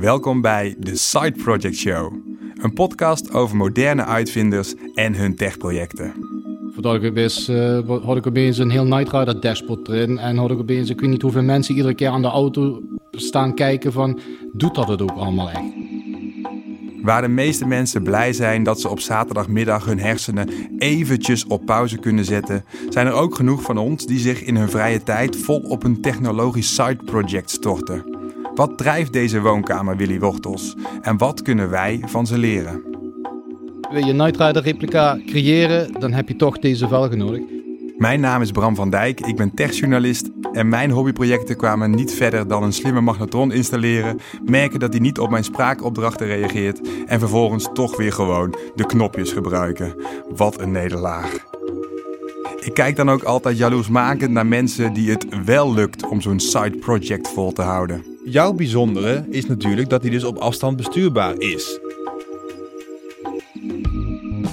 Welkom bij de Side Project Show. Een podcast over moderne uitvinders en hun techprojecten. Voordat ik opeens, uh, had ik opeens een heel Night Rider dashboard erin. En had ik opeens, ik weet niet hoeveel mensen iedere keer aan de auto staan kijken van... Doet dat het ook allemaal echt? Waar de meeste mensen blij zijn dat ze op zaterdagmiddag hun hersenen eventjes op pauze kunnen zetten, zijn er ook genoeg van ons die zich in hun vrije tijd vol op een technologisch side project storten. Wat drijft deze woonkamer Willy Wortels en wat kunnen wij van ze leren? Wil je Night Rider replica creëren, dan heb je toch deze velgen nodig. Mijn naam is Bram van Dijk, ik ben techjournalist en mijn hobbyprojecten kwamen niet verder dan een slimme magnetron installeren, merken dat hij niet op mijn spraakopdrachten reageert en vervolgens toch weer gewoon de knopjes gebruiken. Wat een nederlaag. Ik kijk dan ook altijd jaloersmakend naar mensen die het wel lukt om zo'n side project vol te houden. Jouw bijzondere is natuurlijk dat hij dus op afstand bestuurbaar is.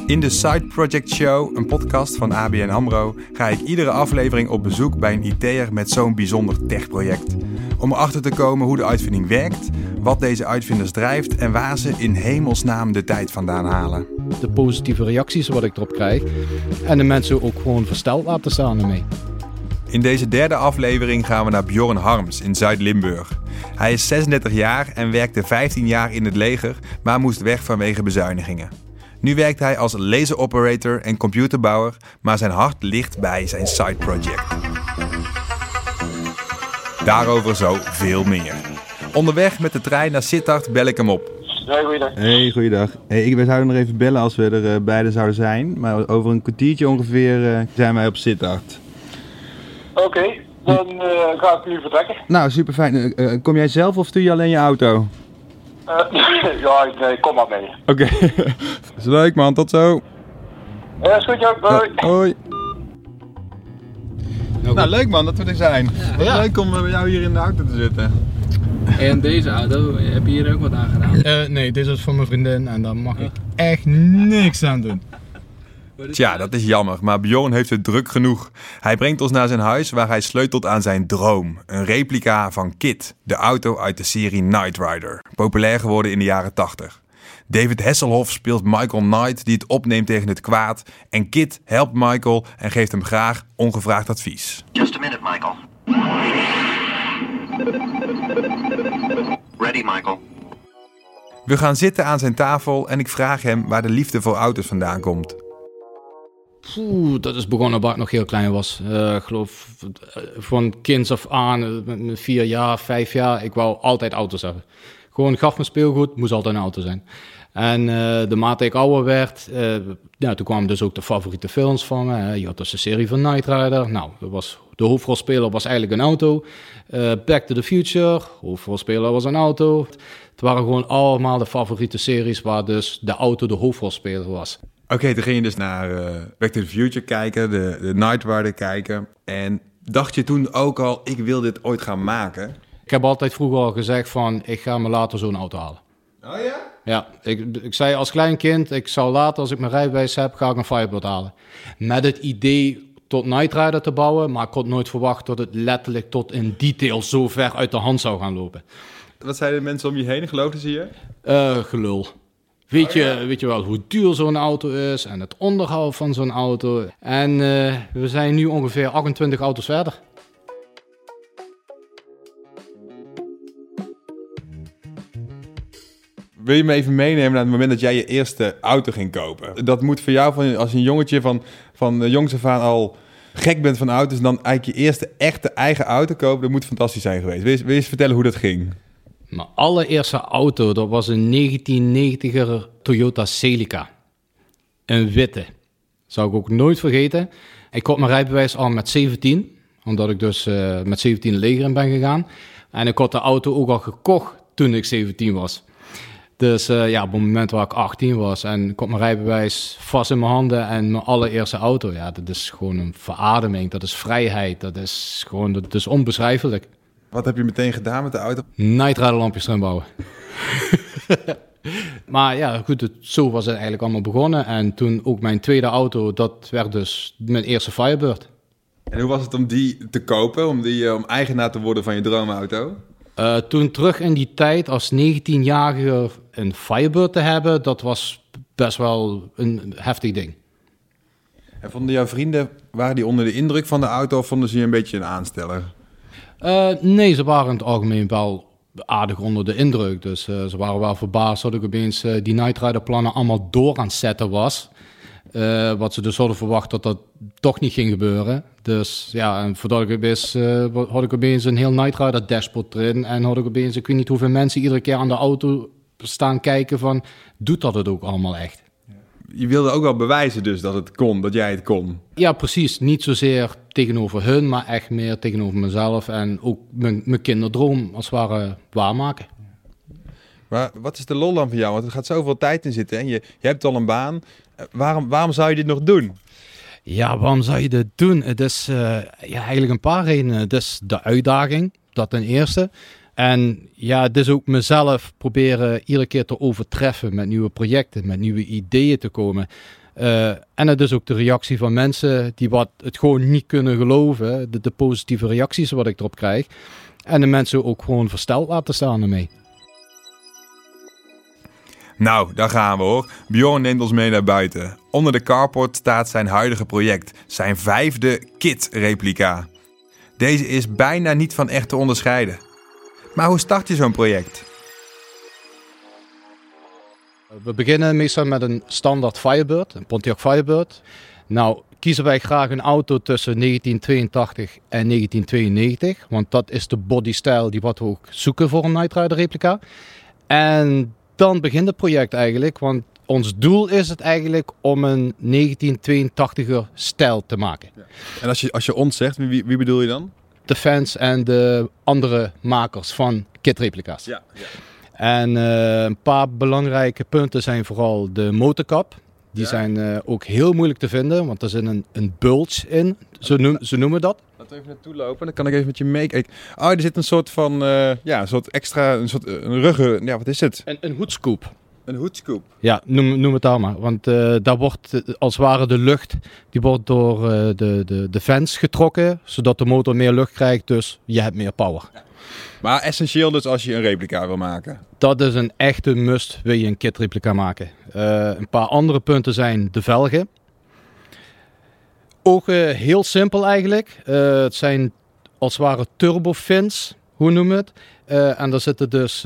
In de Side Project Show, een podcast van ABN AMRO, ga ik iedere aflevering op bezoek bij een IT'er met zo'n bijzonder techproject. Om erachter te komen hoe de uitvinding werkt, wat deze uitvinders drijft en waar ze in hemelsnaam de tijd vandaan halen. De positieve reacties wat ik erop krijg en de mensen ook gewoon versteld laten staan ermee. In deze derde aflevering gaan we naar Bjorn Harms in Zuid-Limburg. Hij is 36 jaar en werkte 15 jaar in het leger, maar moest weg vanwege bezuinigingen. Nu werkt hij als laser operator en computerbouwer, maar zijn hart ligt bij zijn side project. Daarover zo veel meer. Onderweg met de trein naar Sittard bel ik hem op. Hey, goeiedag. Hey, goeiedag. Hey, we zouden nog even bellen als we er uh, beide zouden zijn. Maar over een kwartiertje ongeveer uh, zijn wij op Sittard. Oké, okay, dan uh, ga ik nu vertrekken. Nou, super fijn. kom jij zelf of stuur je alleen je auto? ja, nee, kom maar mee. Oké, okay. is leuk man, tot zo. Ja, is goed, joh. Hoi. hoi. Nou, leuk man dat we er zijn. Ja, ja. leuk om bij jou hier in de auto te zitten. En deze auto, heb je hier ook wat aan gedaan? Uh, nee, dit is voor mijn vriendin en daar mag ik echt niks aan doen. Tja, dat is jammer, maar Bjorn heeft het druk genoeg. Hij brengt ons naar zijn huis waar hij sleutelt aan zijn droom. Een replica van Kit, de auto uit de serie Knight Rider. Populair geworden in de jaren 80. David Hasselhoff speelt Michael Knight die het opneemt tegen het kwaad. En Kit helpt Michael en geeft hem graag ongevraagd advies. Just a minute, Michael. Ready, Michael. We gaan zitten aan zijn tafel en ik vraag hem waar de liefde voor auto's vandaan komt. Dat is begonnen waar ik nog heel klein was. Uh, ik geloof eh, van kinds af aan, eh, met vier jaar, vijf jaar, ik wou altijd auto's hebben. Gewoon gaf me speelgoed, moest altijd een auto zijn. En uh, de mate ik ouder werd, ja, toen kwamen dus ook de favoriete films van me. Je had dus de serie van Knight Rider. Nou, dat was, de hoofdrolspeler was eigenlijk een auto. Back to the Future, hoofdrolspeler was een auto. Het waren gewoon allemaal de favoriete series waar dus de auto de hoofdrolspeler was. Oké, toen ging je dus naar uh, Back to the Future kijken, de, de Night Rider kijken. En dacht je toen ook al, ik wil dit ooit gaan maken? Ik heb altijd vroeger al gezegd van, ik ga me later zo'n auto halen. Oh ja? Ja, ik, ik zei als klein kind, ik zou later als ik mijn rijbewijs heb, ga ik een Firebird halen. Met het idee tot Night Rider te bouwen, maar ik had nooit verwacht dat het letterlijk tot in detail zo ver uit de hand zou gaan lopen. Wat zeiden de mensen om je heen? Geloofden ze je? Uh, gelul. Weet, je, weet je wel hoe duur zo'n auto is en het onderhoud van zo'n auto. En uh, we zijn nu ongeveer 28 auto's verder. Wil je me even meenemen naar het moment dat jij je eerste auto ging kopen? Dat moet voor jou, van, als een jongetje van, van jongs af aan al gek bent van auto's... dan eigenlijk je eerste echte eigen auto kopen, dat moet fantastisch zijn geweest. Wil je, wil je eens vertellen hoe dat ging? Mijn allereerste auto, dat was een 1990er Toyota Celica. Een witte. Zou ik ook nooit vergeten. Ik had mijn rijbewijs al met 17, omdat ik dus uh, met 17 leger in ben gegaan. En ik had de auto ook al gekocht toen ik 17 was. Dus uh, ja, op het moment waar ik 18 was en ik had mijn rijbewijs vast in mijn handen en mijn allereerste auto, ja, dat is gewoon een verademing, dat is vrijheid, dat is gewoon, dat is onbeschrijfelijk. Wat heb je meteen gedaan met de auto? Night lampjes erin bouwen. maar ja, goed, het, zo was het eigenlijk allemaal begonnen. En toen ook mijn tweede auto, dat werd dus mijn eerste Firebird. En hoe was het om die te kopen, om, die, eh, om eigenaar te worden van je droomauto? Eh, toen terug in die tijd als 19-jarige een Firebird te hebben, dat was best wel een heftig ding. En vonden jouw vrienden, waren die onder de indruk van de auto of vonden ze je een beetje een aansteller? Uh, nee, ze waren in het algemeen wel aardig onder de indruk. Dus uh, ze waren wel verbaasd dat ik opeens uh, die Night Rider plannen allemaal door aan het zetten was. wat ze dus hadden verwacht dat dat toch niet ging gebeuren. Dus ja, en voordat ik opeens, had ik opeens een heel Night Rider dashboard erin. En had ik opeens, ik weet niet hoeveel mensen iedere keer aan de auto staan kijken van, doet dat het ook allemaal echt? je wilde ook wel bewijzen dus dat het kon, dat jij het kon. Ja, precies. Niet zozeer tegenover hun, maar echt meer tegenover mezelf en ook mijn, mijn kinderdroom als het ware waarmaken. Maar wat is de lol dan van jou? Want er gaat zoveel tijd in zitten en je, je hebt al een baan. Eh, waarom, waarom zou je dit nog doen? Ja, waarom zou je dit doen? Het is uh, ja, eigenlijk een paar redenen. Het is de uitdaging, dat ten eerste. En ja, dus ook mezelf proberen iedere keer te overtreffen met nieuwe projecten, met nieuwe ideeën te komen. Uh, en het is ook de reactie van mensen die wat het gewoon niet kunnen geloven, de, de, positieve reacties wat ik erop krijg. En de mensen ook gewoon versteld laten staan ermee. Nou, daar gaan we hoor. Bjorn neemt ons mee naar buiten. Onder de carport staat zijn huidige project, zijn vijfde kit-replica. Deze is bijna niet van echt te onderscheiden. Maar hoe start je zo'n project? We beginnen meestal met een standaard Firebird, een Pontiac Firebird. Nou, kiezen wij graag een auto tussen 1982 en 1992, want dat is de bodystyle die wat we ook zoeken voor een Night Rider replica. En dan begint het project eigenlijk, want ons doel is het eigenlijk om een 1982er stijl te maken. Ja. En als je, als je ons zegt, wie, wie bedoel je dan? de fans en de andere makers van kitreplica's. Ja, ja. En uh, een paar belangrijke punten zijn vooral de motorkap. Die zijn uh, ook heel moeilijk te vinden, want er zit een, een bulge in. Zo, noem, zo noemen we dat. Laten we even naartoe lopen, dan kan ik even met je meekijken. Oh, er zit een soort van, uh, ja, een soort extra, een soort een ruggen, ja, wat is het? Een, een hoedscoop. Een hoedscoop? Ja, noem, noem het daar maar. Want uh, daar wordt als het ware de lucht die wordt door de, de, de fans getrokken, zodat de motor meer lucht krijgt, dus je hebt meer power. Ja. Maar essentieel dus als je een replica wil maken? Dat is een echte must, wil je een kit replica maken. een paar andere punten zijn de velgen. Ook heel simpel eigenlijk. het zijn als het ware turbofins, hoe noemen we het? en daar zitten dus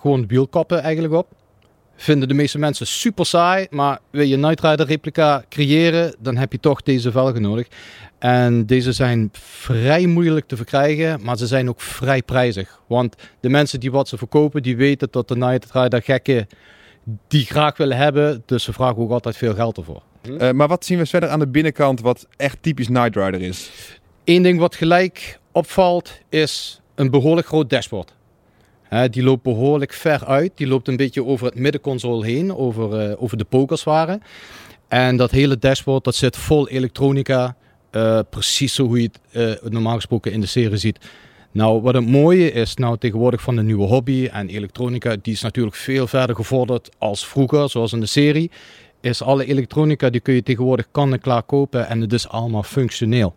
gewoon wielkappen eigenlijk op vinden de meeste mensen super saai. Maar wil je Night Rider replica creëren, dan heb je toch deze velgen nodig. En deze zijn vrij moeilijk te verkrijgen, maar ze zijn ook vrij prijzig. Want de mensen die wat ze verkopen, die weten dat de Night Rider gekken die graag willen hebben. Dus ze vragen ook altijd veel geld ervoor. Uh, maar wat zien we verder aan de binnenkant wat echt typisch Night Rider is? Eén ding wat gelijk opvalt is een behoorlijk groot dashboard die loopt behoorlijk ver uit. Die loopt een beetje over het middenconsole heen, over, uh, over de pokerswaren. En dat hele dashboard dat zit vol elektronica. Uh, precies zo hoe je het uh, normaal gesproken in de serie ziet. Nou, wat het mooie is nou tegenwoordig van de nieuwe hobby en elektronica, die is natuurlijk veel verder gevorderd als vroeger, zoals in de serie. Is alle elektronica die kun je tegenwoordig kan en klaar kopen en het is allemaal functioneel.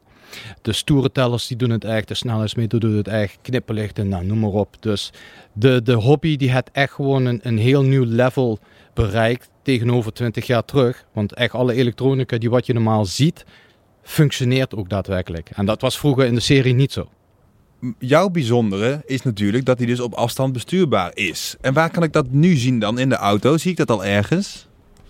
De stoere tellers die doen het echt, de snelheidsmeter doet het echt, knipperlichten, nou, noem maar op. Dus de, de hobby die heeft echt gewoon een, een heel nieuw level bereikt tegenover 20 jaar terug. Want echt alle elektronica die wat je normaal ziet, functioneert ook daadwerkelijk. En dat was vroeger in de serie niet zo. Jouw bijzondere is natuurlijk dat hij dus op afstand bestuurbaar is. En waar kan ik dat nu zien dan in de auto? Zie ik dat al ergens?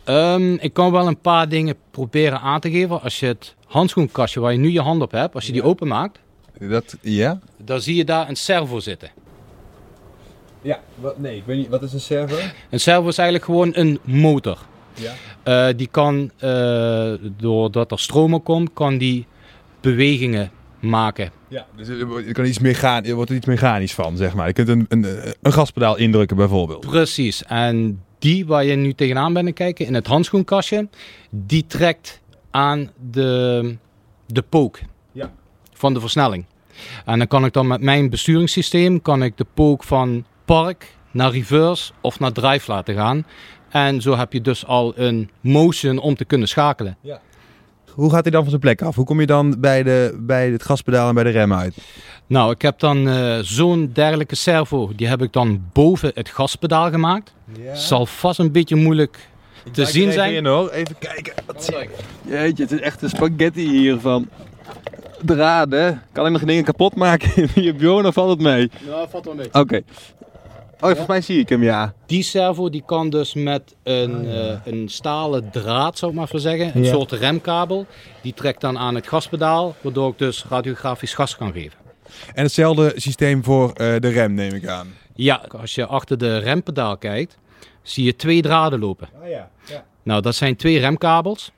Um, ik kan wel een paar dingen proberen aan te geven. Als je het handschoenkastje waar je nu je hand op hebt, als je die openmaakt, dat, ja? dan zie je daar een servo zitten. Ja, wat, nee, ik weet niet, wat is een servo? Een servo is eigenlijk gewoon een motor. Ja. Uh, die kan, uh, doordat er stroom op komt, kan die bewegingen maken. Ja, dus er, kan iets mechanisch, er wordt er iets mechanisch van, zeg maar. Je kunt een, een, een gaspedaal indrukken bijvoorbeeld. Precies, en die waar je nu tegenaan bent kijken, in het handschoenkastje, die trekt aan de, de pook ja. van de versnelling. En dan kan ik dan met mijn besturingssysteem kan ik de pook van park naar reverse of naar drive laten gaan. En zo heb je dus al een motion om te kunnen schakelen. Ja. Hoe gaat hij dan van zijn plek af? Hoe kom je dan bij, de, bij het gaspedaal en bij de rem uit? Nou, ik heb dan eh, zo'n dergelijke servo. Die heb ik dan boven het gaspedaal gemaakt. Zal vast een beetje moeilijk te zien zijn. In, hoor. Even kijken. Wat zie ik? Jeetje, het is echt een spaghetti hier van draden. Kan ik nog dingen kapot maken? Hier Bjorn of valt het mee? Ja, valt wel mee. Oké. Oh, volgens mij zie ik hem, ja. Die servo die kan dus met een, eh, een stalen draad, zou ik maar zeggen, een Ja. soort remkabel. Die trekt dan aan het gaspedaal, waardoor ik dus radiografisch gas kan geven. En hetzelfde systeem voor eh, de rem, neem ik aan. Ja, als je achter de rempedaal kijkt, zie je twee draden lopen. Oh ja. ja. Nou, dat zijn twee remkabels.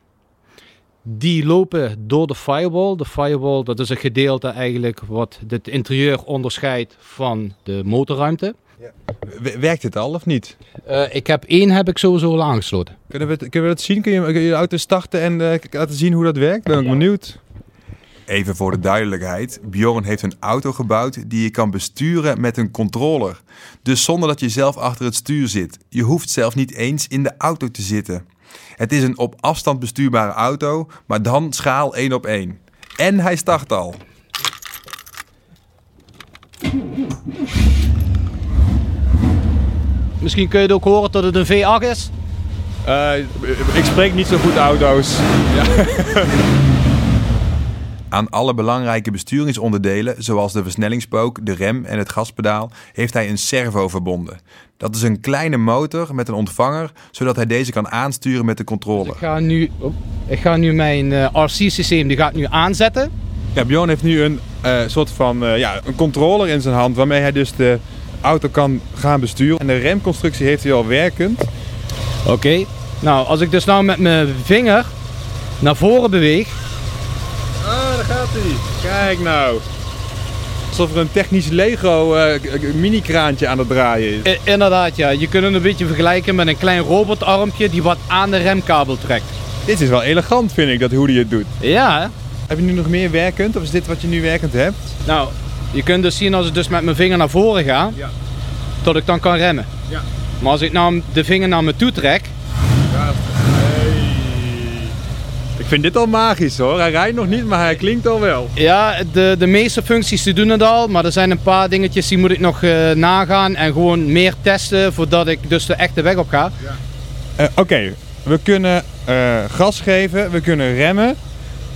Die lopen door de firewall. De firewall, dat is een gedeelte eigenlijk wat het interieur onderscheidt van de motorruimte. W- werkt het al of niet? Eh, ik heb één heb ik sowieso al aangesloten. Kunnen we, het, kunnen we dat zien? Kun je, kun je de auto starten en eh, laten zien hoe dat werkt? Ben ik benieuwd. Even voor de duidelijkheid. Bjorn heeft een auto gebouwd die je kan besturen met een controller. Dus zonder dat je zelf achter het stuur zit. Je hoeft zelf niet eens in de auto te zitten. Het is een op afstand bestuurbare auto, maar dan schaal 1 op 1. En hij start al. Misschien kun je het ook horen dat het een V8 is. ik spreek niet zo goed auto's. Aan alle belangrijke besturingsonderdelen, zoals de versnellingspook, de rem en het gaspedaal, heeft hij een servo verbonden. Dat is een kleine motor met een ontvanger, zodat hij deze kan aansturen met de controller. Ik ga nu, ik ga nu mijn eh, RC-systeem die ga ik nu aanzetten. Ja, Bjorn heeft nu een eh, soort van eh, ja, een controller in zijn hand, waarmee hij dus de auto kan gaan besturen. En de remconstructie heeft hij al werkend. Oké. Nou, als ik dus nou met mijn vinger naar voren beweeg. Ah, daar gaat hij. Kijk nou. Alsof er een technisch Lego eh, mini-kraantje aan het draaien is. I- inderdaad, ja. Je kunt het een beetje vergelijken met een klein robotarmpje die wat aan de remkabel trekt. Dit is wel elegant, vind ik, dat hoe hij het doet. Ja, hè? Heb je nu nog meer werkend, of is dit wat je nu werkend hebt? Nou, je kunt dus zien als ik dus met mijn vinger naar voren ga, Ja. dat ik dan kan remmen. Ja. Maar als ik nou de vinger naar me toe trek, Ik vind dit al magisch hoor. Hij rijdt nog niet, maar hij klinkt al wel. ja, de, de meeste functies die doen het al, maar er zijn een paar dingetjes die moet ik nog eh, nagaan en gewoon meer testen voordat ik dus de echte weg op ga. Eh, Oké, we kunnen eh, gas geven, we kunnen remmen.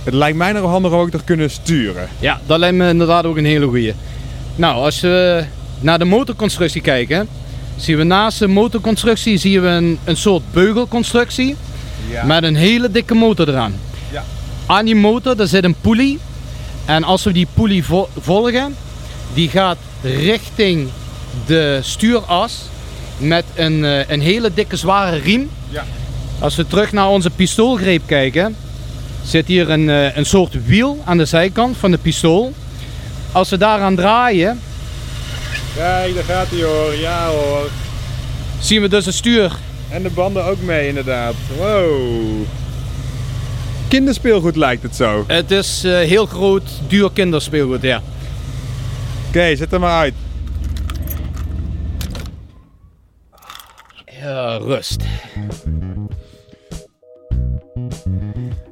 Het lijkt mij nog handig ook te kunnen sturen. Ja, dat lijkt me inderdaad ook een hele goeie. Nou, als we naar de motorconstructie kijken, zien we naast de motorconstructie zien we een, een soort beugelconstructie met een hele dikke motor eraan. Ja. Aan die motor daar zit een pulley en als we die pulley vo- volgen, die gaat richting de stuuras met een, eh, een hele dikke zware riem. Ja. Als we terug naar onze pistoolgreep kijken, zit hier een, eh, een soort wiel aan de zijkant van de pistool. Als we daaraan draaien, Kijk, daar gaat hij hoor. Ja hoor. zien we dus het stuur. En de banden ook mee inderdaad. Wow. Kinderspeelgoed lijkt het zo. Oké, Het is eh, heel groot, duur kinderspeelgoed, ja. zet hem maar uit. Ja, rust.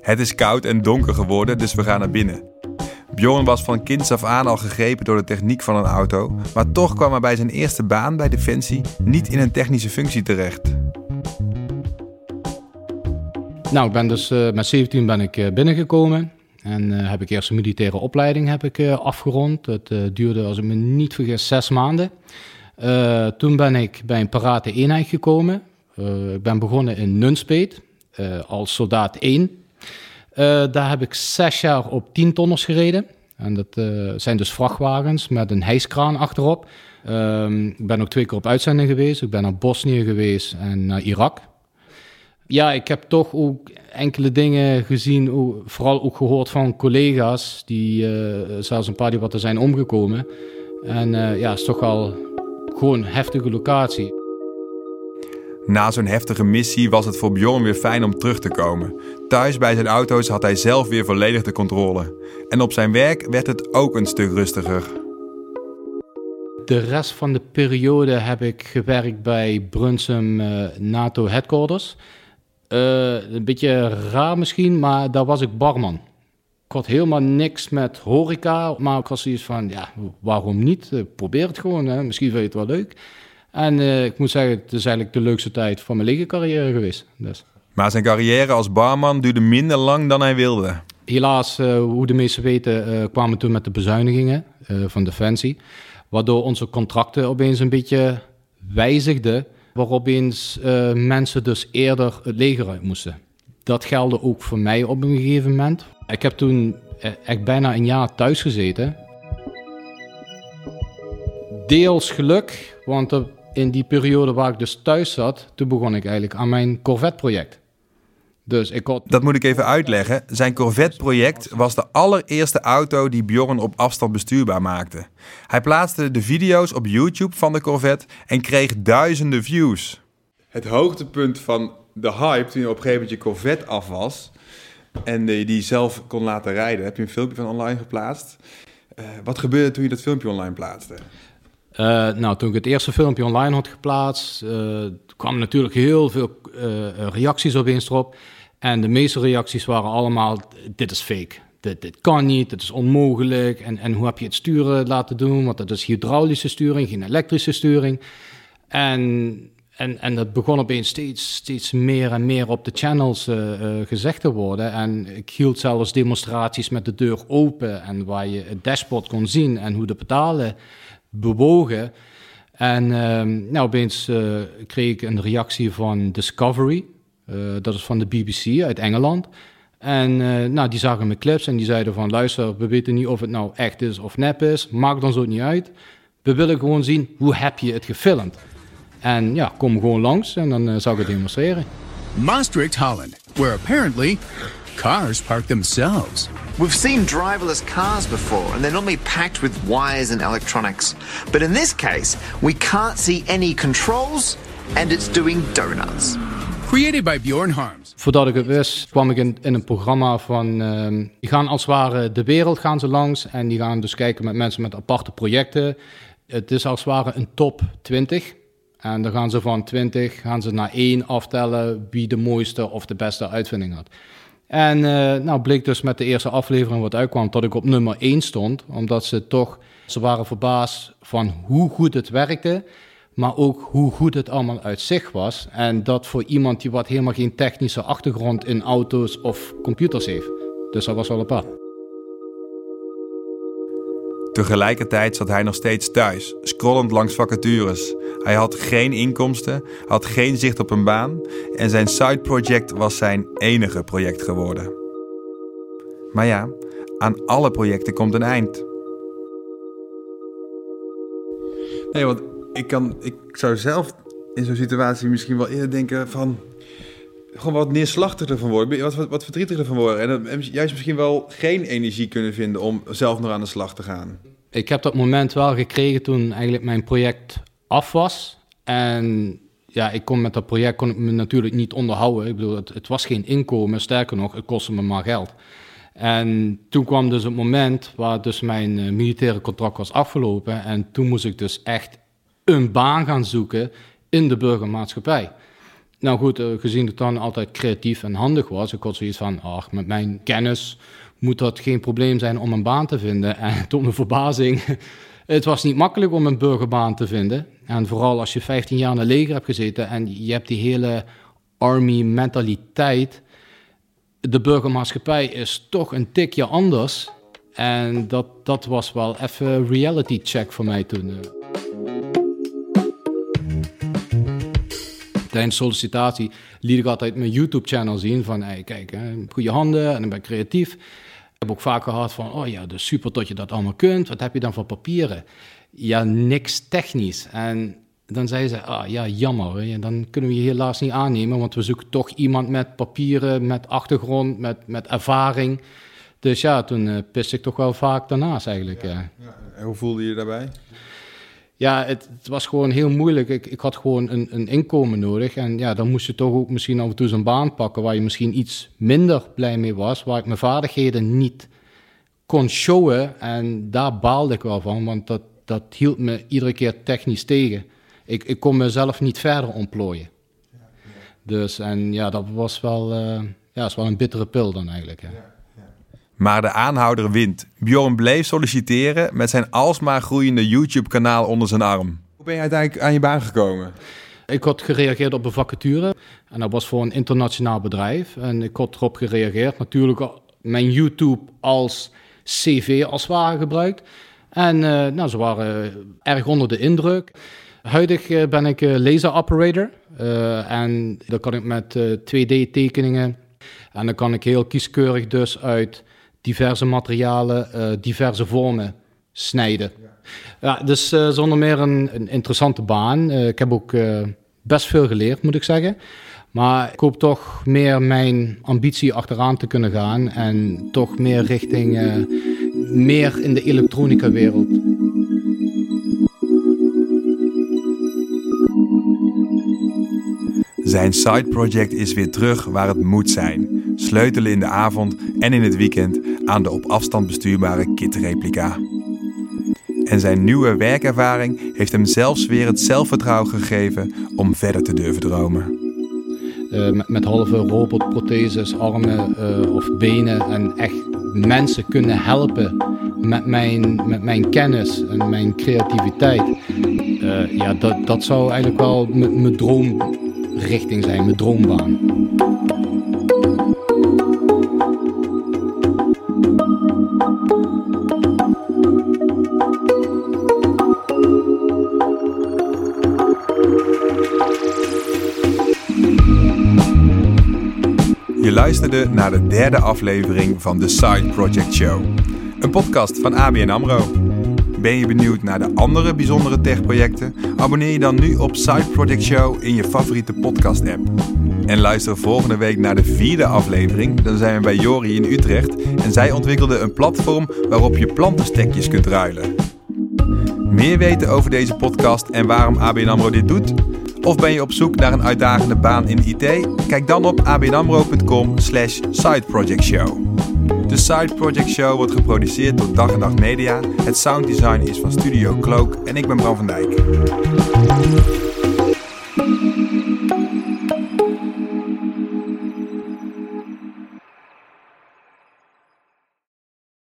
Het is koud en donker geworden, dus we gaan naar binnen. Bjorn was van kinds af aan al gegrepen door de techniek van een auto, maar toch kwam hij bij zijn eerste baan bij Defensie niet in een technische functie terecht. Nou, ik ben dus eh, met 17 ben ik eh, binnengekomen. En eh, heb ik eerst een militaire opleiding heb ik, afgerond. Dat duurde, als ik me niet vergis, zes maanden. Toen ben ik bij een parate eenheid gekomen. Ik ben begonnen in Nunspeet als soldaat 1. Eh, daar heb ik zes jaar op 10 tonners gereden. En dat eh, zijn dus vrachtwagens met een hijskraan achterop. Ehm, ik ben ook twee keer op uitzending geweest. Ik ben naar Bosnië geweest en naar Irak. Ja, ik heb toch ook enkele dingen gezien, vooral ook gehoord van collega's, die eh, zelfs een paar die wat er zijn omgekomen. En ja, het is toch wel gewoon een heftige locatie. Na zo'n heftige missie was het voor Bjorn weer fijn om terug te komen. Thuis bij zijn auto's had hij zelf weer volledig de controle. En op zijn werk werd het ook een stuk rustiger. De rest van de periode heb ik gewerkt bij Brunsum eh, NATO Headquarters. Eh, een beetje raar misschien, maar daar was ik barman. Ik had helemaal niks met horeca, maar ik was zoiets van, ja, waarom niet? Eh, probeer het gewoon, hè? misschien vind je het wel leuk. En ik moet zeggen, het is eigenlijk de leukste tijd van mijn legercarrière geweest. Dus. Maar zijn carrière als barman duurde minder lang dan hij wilde. Helaas, uh, hoe de meesten weten, uh, kwamen toen met de bezuinigingen uh, van Defensie. Waardoor onze contracten opeens een beetje wijzigden. Waarop eens mensen dus eerder het leger uit moesten. Dat geldde ook voor mij op een gegeven moment. Ik heb toen echt bijna een jaar thuis gezeten. Deels geluk, want in die periode waar ik dus thuis zat, toen begon ik eigenlijk aan mijn Corvette-project. Dus ik had... Dat moet ik even uitleggen. Zijn Corvette-project was de allereerste auto die Bjorn op afstand bestuurbaar maakte. Hij plaatste de video's op YouTube van de Corvette en kreeg duizenden views. Het hoogtepunt van de hype toen je op een gegeven moment je Corvette af was en je die zelf kon laten rijden, heb je een filmpje van online geplaatst. Uh, wat gebeurde toen je dat filmpje online plaatste? Uh, nou, toen ik het eerste filmpje online had geplaatst, uh, kwamen natuurlijk heel veel uh, reacties opeens erop. En de meeste reacties waren allemaal: dit is fake. Dit, dit kan niet, dit is onmogelijk. En, en hoe heb je het sturen laten doen? Want dat is hydraulische sturing, geen elektrische sturing. En, en, en dat begon opeens steeds, steeds meer en meer op de channels uh, gezegd te worden. En ik hield zelfs demonstraties met de deur open. En waar je het dashboard kon zien en hoe de pedalen bewogen. En uh, nou, opeens uh, kreeg ik een reactie van Discovery. Uh, dat is van de BBC uit Engeland. En uh, nou, die zagen mijn clips en die zeiden van... luister, we weten niet of het nou echt is of nep is. Maakt ons ook niet uit. We willen gewoon zien, hoe heb je het gefilmd? En ja, kom gewoon langs en dan zal ik het demonstreren. Maastricht, Holland, where apparently cars park themselves. We've seen driverless cars before, and they're normally packed with wires and electronics. But in this case, we can't see any controls, and it's doing donuts. Created by Bjorn Harms. Voordat ik het wist, kwam ik in, in een programma van... Uh, die gaan als het ware de wereld gaan ze langs... en die gaan dus kijken met mensen met aparte projecten. Het is als het ware een top 20... En dan gaan ze van 20 gaan ze naar 1 aftellen wie de mooiste of de beste uitvinding had. En uh, nou bleek dus met de eerste aflevering wat uitkwam dat ik op nummer 1 stond. Omdat ze toch, ze waren verbaasd van hoe goed het werkte. Maar ook hoe goed het allemaal uit zich was. En dat voor iemand die wat helemaal geen technische achtergrond in auto's of computers heeft. Dus dat was wel apart. Tegelijkertijd zat hij nog steeds thuis, scrollend langs vacatures. Hij had geen inkomsten, had geen zicht op een baan en zijn side project was zijn enige project geworden. Maar ja, aan alle projecten komt een eind. Nee, want ik, kan, ik zou zelf in zo'n situatie misschien wel eerder denken van... Gewoon wat neerslachtiger van worden, wat, wat, wat verdrietiger van worden. En, en juist misschien wel geen energie kunnen vinden om zelf nog aan de slag te gaan. Ik heb dat moment wel gekregen toen eigenlijk mijn project af was. En ja, ik kon met dat project kon ik me natuurlijk niet onderhouden. Ik bedoel, het, het was geen inkomen, sterker nog, het kostte me maar geld. En toen kwam dus het moment waar dus mijn uh, militaire contract was afgelopen. En toen moest ik dus echt een baan gaan zoeken in de burgermaatschappij. Nou goed, uh, gezien ik dan altijd creatief en handig was, ik had zoiets van, ach, met mijn kennis moet dat geen probleem zijn om een baan te vinden. En tot mijn verbazing, het was niet makkelijk om een burgerbaan te vinden. En vooral als je 15 jaar in het leger hebt gezeten en je hebt die hele army mentaliteit. De burgermaatschappij is toch een tikje anders. En dat, dat was wel even reality check voor mij toen. Tijdens sollicitatie liet ik altijd mijn YouTube-channel zien van, hey, kijk, hè, goede handen en ik ben creatief. Ik heb ook vaak gehad van, oh ja, dus super dat je dat allemaal kunt. Wat heb je dan voor papieren? Ja, niks technisch. En dan zei ze, ah ja, jammer, hè. dan kunnen we je helaas niet aannemen, want we zoeken toch iemand met papieren, met achtergrond, met, met ervaring. Dus ja, toen uh, piste ik toch wel vaak daarnaast eigenlijk. Ja. Ja, en hoe voelde je je daarbij? Ja, het, het, was gewoon heel moeilijk. Ik, ik had gewoon een, een, inkomen nodig. En ja, dan moest je toch ook misschien af en toe zo'n baan pakken waar je misschien iets minder blij mee was. Waar ik mijn vaardigheden niet kon showen. En daar baalde ik wel van, want dat, dat hield me iedere keer technisch tegen. Ik, ik kon mezelf niet verder ontplooien. Dus en ja, dat was wel, uh, ja, is wel een bittere pil dan eigenlijk. Hè. Maar de aanhouder wint. Bjorn bleef solliciteren met zijn alsmaar groeiende YouTube-kanaal onder zijn arm. Hoe ben je uiteindelijk aan je baan gekomen? Ik had gereageerd op een vacature en dat was voor een internationaal bedrijf. En ik had erop gereageerd. Natuurlijk mijn YouTube als CV als ware gebruikt. En uh, nou, ze waren erg onder de indruk. Huidig uh, ben ik uh, laser operator. en dan kan ik met 2D-tekeningen. En dan kan ik heel kieskeurig dus uit diverse materialen, diverse vormen snijden. Ja, dus zonder meer een, een interessante baan. ik heb ook best veel geleerd, moet ik zeggen. Maar ik hoop toch meer mijn ambitie achteraan te kunnen gaan en toch meer richting meer in de elektronica wereld. Zijn side project is weer terug waar het moet zijn. Sleutelen in de avond en in het weekend aan de op afstand bestuurbare kit-replica. En zijn nieuwe werkervaring heeft hem zelfs weer het zelfvertrouwen gegeven om verder te durven dromen. Uh, met, halve robotprotheses, armen uh, of benen en echt mensen kunnen helpen met mijn, met mijn kennis en mijn creativiteit. Uh, ja, dat, dat zou eigenlijk wel mijn droomrichting zijn, droombaan. Je luisterde naar de derde aflevering van The Side Project Show, een podcast van ABN AMRO. Ben je benieuwd naar de andere bijzondere techprojecten? Abonneer je dan nu op Side Project Show in je favoriete podcast-app. En luister volgende week naar de vierde aflevering. Dan zijn we bij Jori in Utrecht en zij ontwikkelde een platform waarop je plantenstekjes kunt ruilen. Meer weten over deze podcast en waarom ABN AMRO dit doet? Of ben je op zoek naar een uitdagende baan in IT? Kijk dan op abnamro.com slash sideprojectshow. De Side Project Show wordt geproduceerd door Dag en Dag Media. Het sounddesign is van Studio Cloak en ik ben Bram van Dijk.